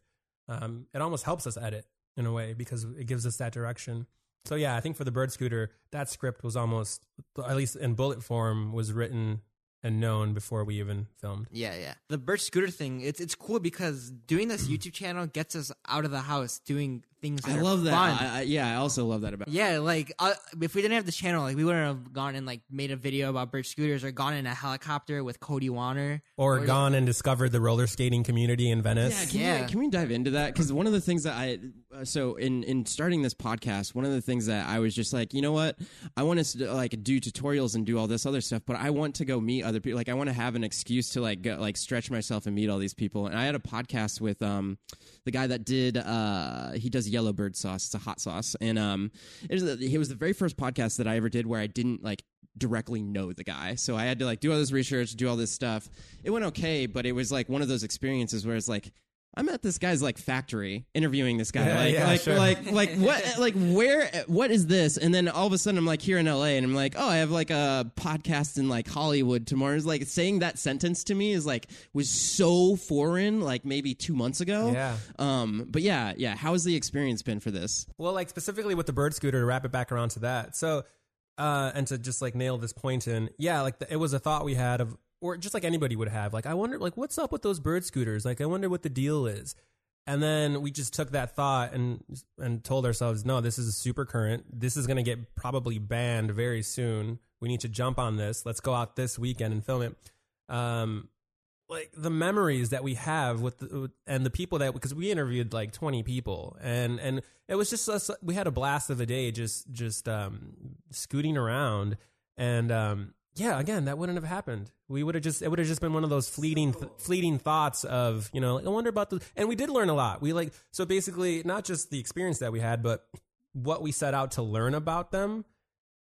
Um, it almost helps us edit in a way because it gives us that direction. So yeah, I think for the bird scooter, that script was almost, at least in bullet form, was written and known before we even filmed.
Yeah, yeah. The bird scooter thing, it's it's cool because doing this YouTube channel gets us out of the house doing things. That
I
are
love that.
fun.
I, I, yeah, I also love that about.
Yeah, like uh, if we didn't have this channel, like we wouldn't have gone and like made a video about bird scooters or gone in a helicopter with Cody Wanner.
Or,
Or-
gone and discovered the roller skating community in Venice.
Yeah, can,
Yeah.
We, can we dive into that? Because one of the things that I, uh, so in in starting this podcast, one of the things that I was just like, you know what, I want to like do tutorials and do all this other stuff, but I want to go meet other people. Like I want to have an excuse to like go, like stretch myself and meet all these people. And I had a podcast with um the guy that did uh he does yellow bird sauce. It's a hot sauce, and um it was the, it was the very first podcast that I ever did where I didn't like directly know the guy. So I had to like do all this research, do all this stuff. It went okay, but it was like one of those experiences where it's like I'm at this guy's like factory interviewing this guy.
Yeah,
like,
yeah,
like,
sure.
like, like, what, like, where, what is this? And then all of a sudden, I'm like here in LA, and I'm like, oh, I have like a podcast in like Hollywood tomorrow. It's like saying that sentence to me is like was so foreign, like maybe two months ago.
Yeah.
Um. But yeah, yeah. How has the experience been for this?
Well, like specifically with the bird scooter, to wrap it back around to that. So, uh, and to just like nail this point in, yeah, like the, it was a thought we had of, or just like anybody would have, like, I wonder, like, what's up with those bird scooters? Like, I wonder what the deal is. And then we just took that thought and and told ourselves, no, this is a super current. This is going to get probably banned very soon. We need to jump on this. Let's go out this weekend and film it. Um, like the memories that we have with the, and the people that because we interviewed like 20 people and and it was just us we had a blast of a day just just um scooting around and um yeah again that wouldn't have happened we would have just it would have just been one of those fleeting th- fleeting thoughts of you know like, i wonder about the and we did learn a lot. We like so basically not just the experience that we had but what we set out to learn about them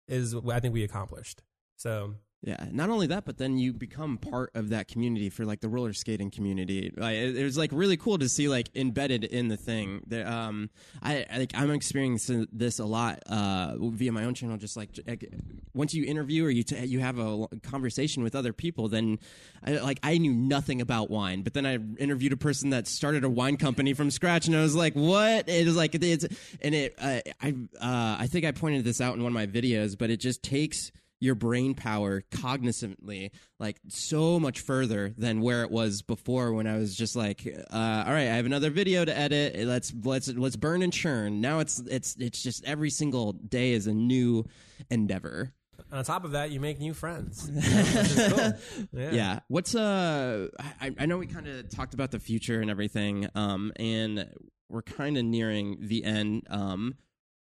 is what i think we accomplished. So
Yeah, not only that, but then you become part of that community for like the roller skating community. Like, it, was like really cool to see like embedded in the thing. There, um, I I- like I'm experiencing this a lot uh, via my own channel. Just like like, once you interview or you t- you have a conversation with other people, then I, like I knew nothing about wine, but then I interviewed a person that started a wine company from scratch, and I was like, what? It was like it's and it uh, I uh, I think I pointed this out in one of my videos, but it just takes your brain power cognizantly like so much further than where it was before when I was just like uh, all right I have another video to edit let's let's let's burn and churn now it's it's it's just every single day is a new endeavor
on top of that you make new friends cool. yeah.
yeah. What's uh? I, I know we kind of talked about the future and everything. Um, and we're kind of nearing the end. Um,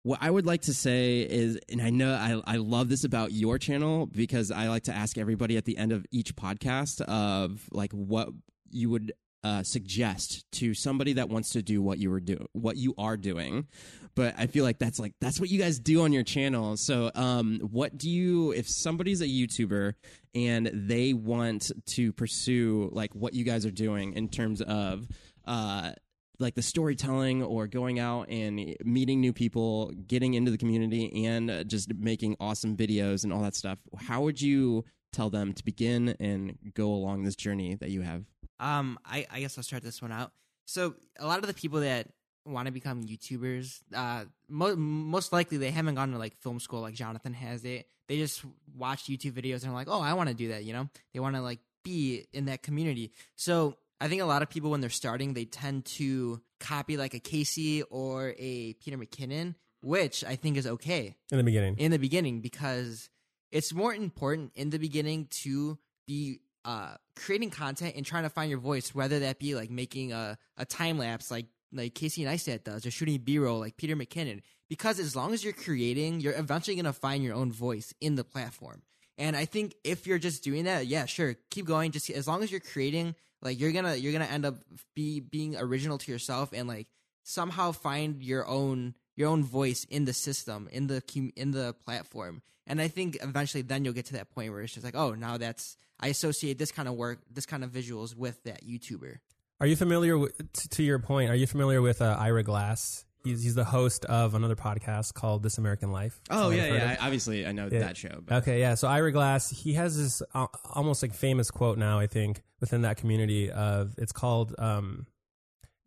what I would like to say is, and I know I I love this about your channel because I like to ask everybody at the end of each podcast of like what you would uh, suggest to somebody that wants to do what you were do what you are doing. But i feel like that's like that's what you guys do on your channel. So um what do you if somebody's a youtuber and they want to pursue like what you guys are doing in terms of uh like the storytelling or going out and meeting new people, getting into the community, and uh, just making awesome videos and all that stuff. How would you tell them to begin and go along this journey that you have?
Um, I, I guess I'll start this one out. So a lot of the people that want to become YouTubers, uh, mo- most likely they haven't gone to like film school like Jonathan has it. They just watch YouTube videos and are like, oh, I want to do that. You know, they want to like be in that community. So I think a lot of people when they're starting, they tend to copy like a Casey or a Peter McKinnon, which I think is okay
in the beginning
in the beginning because it's more important in the beginning to be uh, creating content and trying to find your voice, whether that be like making a, a time lapse like like Casey Neistat does, or shooting B roll like Peter McKinnon. Because as long as you're creating, you're eventually gonna find your own voice in the platform. And I think if you're just doing that, yeah, sure, keep going. Just as long as you're creating, like you're gonna you're gonna end up be being original to yourself and like somehow find your own your own voice in the system in the in the platform and i think eventually then you'll get to that point where it's just like oh now that's i associate this kind of work this kind of visuals with that youtuber
Are you familiar with, to your point? Are you familiar with uh, Ira Glass? He's he's the host of another podcast called This American Life.
Oh yeah, yeah. I- Obviously, I know
Yeah.
that show. But
Okay, yeah. So Ira Glass, he has this uh, almost like famous quote now. I think within that community of it's called um,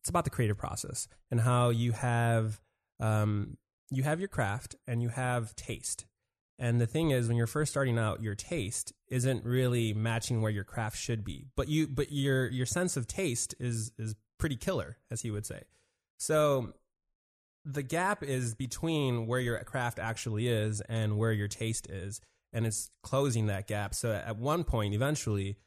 it's about the creative process and how you have um, you have your craft and you have taste. And the thing is, when you're first starting out, your taste isn't really matching where your craft should be. But you, but your your sense of taste is is pretty killer, as he would say. So the gap is between where your craft actually is and where your taste is and it's closing that gap. So at one point eventually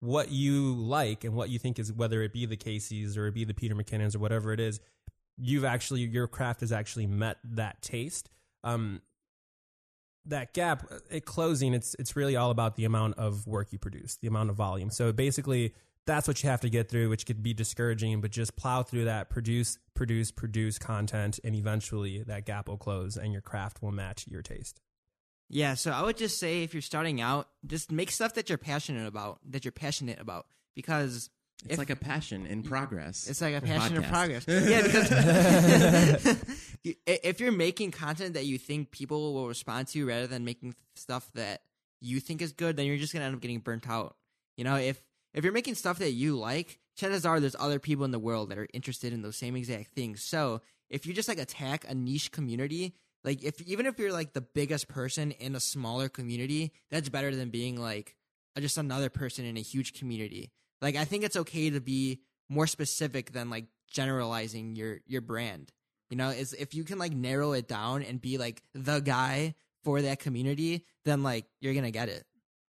what you like and what you think is whether it be the Casey's or it be the Peter McKinnons or whatever it is you've actually your craft has actually met that taste. Um that gap it closing it's it's really all about the amount of work you produce the amount of volume. So basically that's what you have to get through which could be discouraging but just plow through that produce produce produce content and eventually that gap will close and your craft will match your taste
Yeah, so I would just say if you're starting out, just make stuff that you're passionate about, that you're passionate about, because
it's
if-
like a passion in progress.
It's like a passion in progress. yeah, because if you're making content that you think people will respond to rather than making stuff that you think is good, then you're just gonna end up getting burnt out. You know, if if you're making stuff that you like, chances are there's other people in the world that are interested in those same exact things. So if you just like attack a niche community, like if even if you're like the biggest person in a smaller community, that's better than being like just another person in a huge community. Like I think it's okay to be more specific than like generalizing your your brand. You know, is if you can like narrow it down and be like the guy for that community, then like you're gonna get it.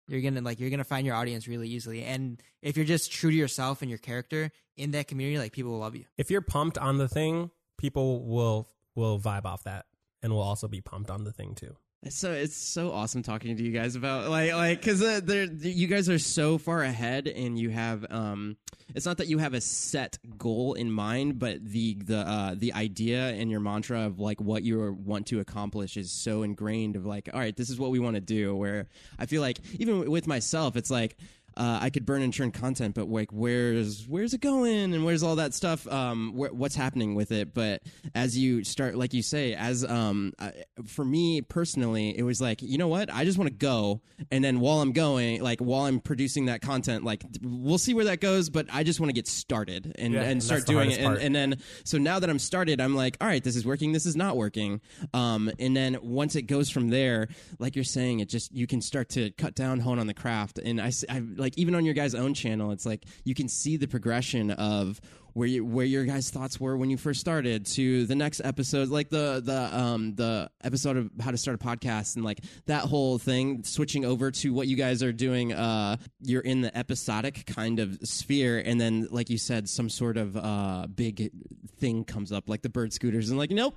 You're gonna like you're gonna find your audience really easily. And if you're just true to yourself and your character in that community, like people will love you.
if you're pumped on the thing people will will vibe off that and will also be pumped on the thing too
It's so it's so awesome talking to you guys about like like because uh, you guys are so far ahead and you have um it's not that you have a set goal in mind but the the uh the idea and your mantra of like what you want to accomplish is so ingrained of like all right this is what we want to do where I feel like even with myself it's like uh, I could burn and churn content, but like, where's where's it going, and where's all that stuff? Um, wh- what's happening with it? But as you start, like you say, as um, uh, for me personally, it was like, you know what? I just want to go, and then while I'm going, like while I'm producing that content, like we'll see where that goes. But I just want to get started and
Yeah,
and start doing it, and, and then so now that I'm started, I'm like, all right, this is working, this is not working. Um, and then once it goes from there, like you're saying, it just you can start to cut down, hone on the craft. And I, s- I- like even on your guys' own channel, it's like you can see the progression of where you where your guys' thoughts were when you first started to the next episode, like the the um the episode of how to start a podcast and like that whole thing, switching over to what you guys are doing. Uh, you're in the episodic kind of sphere, and then like you said, some sort of uh big thing comes up, like the bird scooters, and like nope.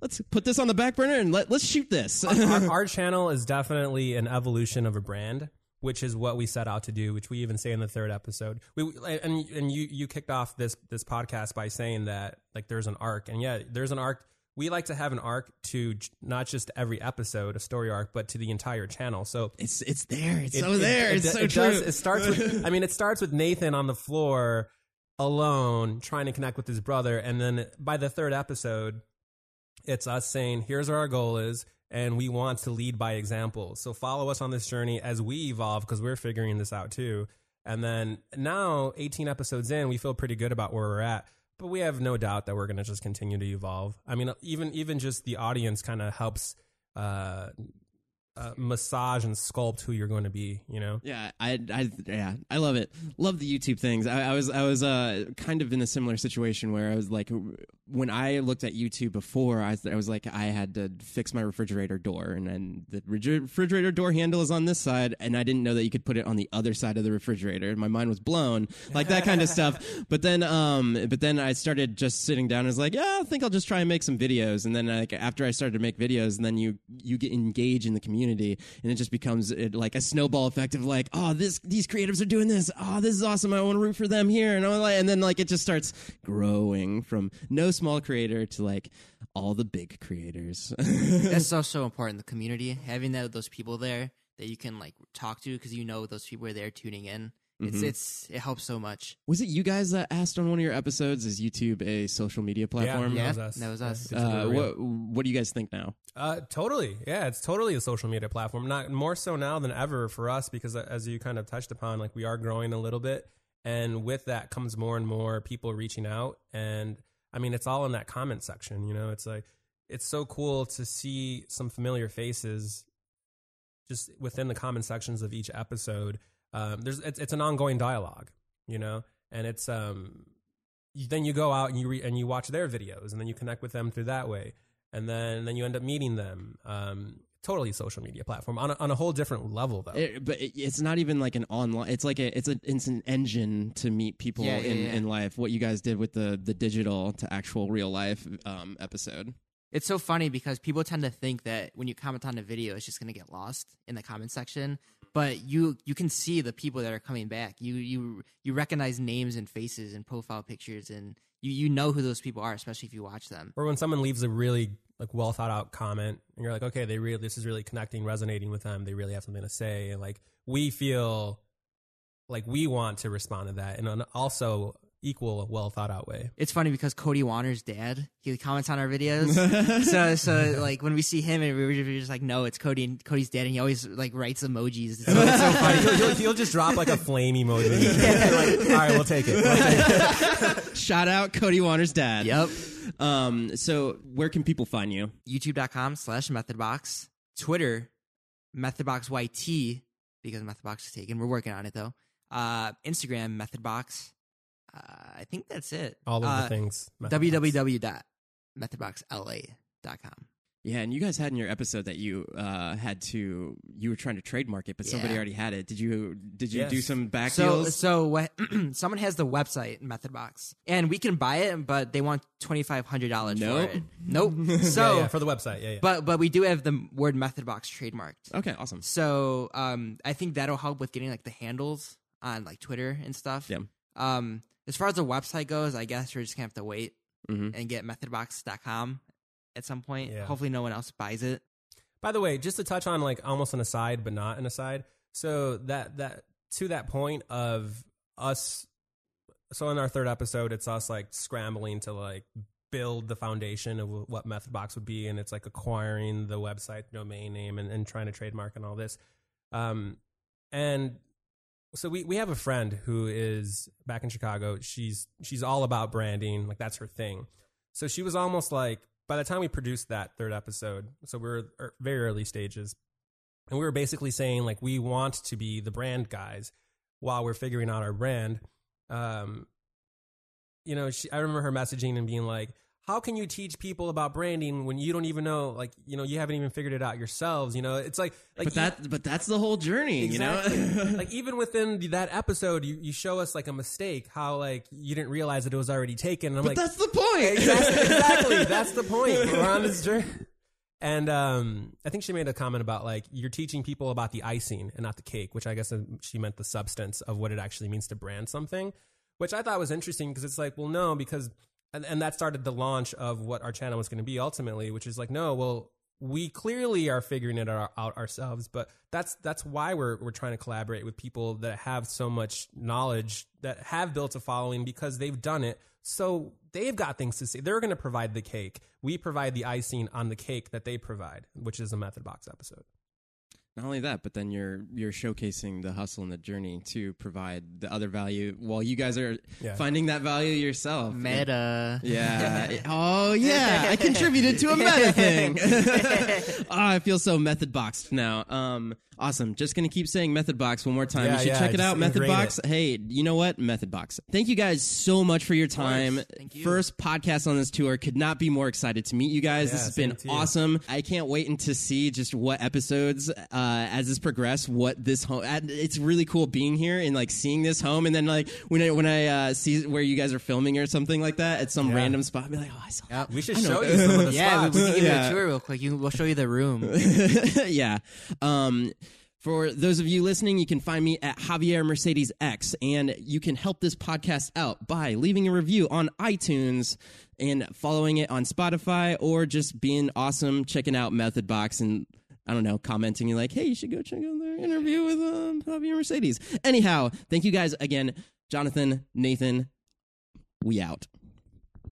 Let's put this on the back burner and let, let's shoot this.
our, our channel is definitely an evolution of a brand, which is what we set out to do, which we even say in the third episode. We and and you you kicked off this this podcast by saying that like there's an arc, and yeah, there's an arc. We like to have an arc to j- not just every episode, a story arc, but to the entire channel. So
it's it's there. It's
it-
so
it-
there.
it-
it's so true.
does- it starts with. I mean, it starts with Nathan on the floor, alone, trying to connect with his brother, and then by the third episode, it's us saying, "Here's where our goal is." And we want to lead by example. So follow us on this journey as we evolve because we're figuring this out too. And then now, 18 episodes in, we feel pretty good about where we're at. But we have no doubt that we're going to just continue to evolve. I mean, even even just the audience kind of helps uh, uh, massage and sculpt who you're going to be. You know,
Yeah, I, I, yeah, I love it. Love the YouTube things. I, I was, I was, uh, kind of in a similar situation where I was like, when I looked at YouTube before, I, was- I was like, I had to fix my refrigerator door, and then the refrigerator door handle is on this side, and I didn't know that you could put it on the other side of the refrigerator. My mind was blown, like that kind of stuff. But then, um, but then I started just sitting down and was like, yeah, I think I'll just try and make some videos. And then, like, after I started to make videos, and then you, you get engaged in the community, and it just becomes it, like a snowball effect of like, oh, this, these creatives are doing this. Oh, this is awesome. I want to root for them here, and all that. And then like it just starts growing from no small creator to like all the big creators.
That's so so important. The community having that those people there that you can like talk to because you know those people are there tuning in. It's
Mm-hmm.
it's it helps so much.
Was it you guys that asked on one of your episodes? Is YouTube a social media platform?
Yeah,
Yeah,
that was us.
that was us.
Uh, what What do you guys think now?
Uh, totally. Yeah, it's totally a social media platform. Not more so now than ever for us because, uh, as you kind of touched upon, like we are growing a little bit, and with that comes more and more people reaching out. And I mean, it's all in that comment section. You know, it's like it's so cool to see some familiar faces just within the comment sections of each episode. Um, there's it's, it's an ongoing dialogue, you know, and it's um, you, then you go out and you re- and you watch their videos, and then you connect with them through that way and then then you end up meeting them. Um, totally social media platform on a, on a whole different level though.
It, but it, it's not even like an online. It's like a it's a it's an engine to meet people
Yeah, yeah,
in,
yeah.
in life. What you guys did with the the digital to actual real life um, episode.
It's so funny because people tend to think that when you comment on a video, it's just going to get lost in the comment section. But you you can see the people that are coming back. You you you recognize names and faces and profile pictures, and you you know who those people are, especially if you watch them.
or when someone leaves a really like well thought out comment and you're like, okay, they really this is really connecting, resonating with them. They really have something to say, and like we feel like we want to respond to that and also equal a well thought out way.
It's funny because Cody Wanner's dad he comments on our videos. so so like when we see him, and we were just like, no, it's Cody and Cody's dad, and he always like writes emojis. It's so, it's so funny.
he'll, he'll, he'll just drop like a flame emoji. like, all right, we'll take it. We'll take it.
Shout out Cody Wanner's dad.
Yep.
Um. So where can people find you?
youtube.com slash methodbox twitter methodboxyt because methodbox is taken we're working on it though uh instagram methodbox uh, i think that's it
All of
uh,
the things.
www.methodboxla.com
Yeah, and you guys had in your episode that you uh, had to you were trying to trademark it, but somebody already had it. Did you did you
Yes.
do some back
so
deals?
so what someone has the website methodbox and we can buy it but they want $2500
Nope.
for it nope
Yeah,
so
yeah, for the website. Yeah, yeah.
but but we do have the word methodbox trademarked
okay, awesome.
So um, I think that'll help with getting like the handles on like Twitter and stuff.
Yeah.
Um, as far as the website goes, I guess we're just gonna have to wait
hmm
and get methodbox.com at some point.
Yeah.
Hopefully, no one else buys it.
By the way, just to touch on like almost an aside, but not an aside. So that that to that point of us. So in our third episode, it's us like scrambling to like build the foundation of what MethodBox would be, and it's like acquiring the website domain name and, and trying to trademark and all this. Um, and so we we have a friend who is back in Chicago. She's she's all about branding, like that's her thing. So she was almost like by the time we produced that third episode, so we we're er, very early stages, and we were basically saying like we want to be the brand guys while we're figuring out our brand. Um, you know, she, I remember her messaging and being like, "How can you teach people about branding when you don't even know, like, you know, you haven't even figured it out yourselves? You know, it's like, like
But that but that's the whole journey,
Exactly.
you know.
like even within the- that episode, you, you show us like a mistake, how like you didn't realize that it was already taken. And I'm
but
like,
that's the point.
exactly, exactly. That's the point. We're on this journey. And um, I think she made a comment about like you're teaching people about the icing and not the cake, which I guess uh, she meant the substance of what it actually means to brand something, which I thought was interesting because it's like, well, no, because and, and that started the launch of what our channel was going to be ultimately, which is like, no, well, we clearly are figuring it out, ourselves, but that's that's why we're we're trying to collaborate with people that have so much knowledge that have built a following because they've done it. So they've got things to say. They're going to provide the cake. We provide the icing on the cake that they provide, which is a method box episode.
Not only that, but then you're you're showcasing the hustle and the journey to provide the other value while you guys are
Yeah.
finding that value yourself.
Meta.
Yeah. oh yeah. I contributed to a meta thing. oh, I feel so method boxed now. Um awesome. Just gonna keep saying method box one more time.
Yeah,
you should
yeah,
check it out. Method
ingrain
box. Hey, you know what? Method box. Thank you guys so much for your time.
Thank you.
First podcast on this tour. Could not be more excited to meet you guys. this has been awesome. I can't wait and to see just what episodes uh as this progress what this home it's really cool being here and like seeing this home and then like when I when I uh see where you guys are filming or something like that at some
Yeah.
random spot I'll be like, "Oh, I saw that."
We should
I
show you some of the
Yeah, we,
spots.
we can give
Yeah.
you a tour real quick. You, we'll show you the room.
yeah. Um, For those of you listening, you can find me at Javier Mercedes X, and you can help this podcast out by leaving a review on iTunes and following it on Spotify, or just being awesome, checking out Method Box and I don't know, commenting like, "Hey, you should go check out their interview with um, Javier Mercedes." Anyhow, thank you guys again, Jonathan, Nathan. We out.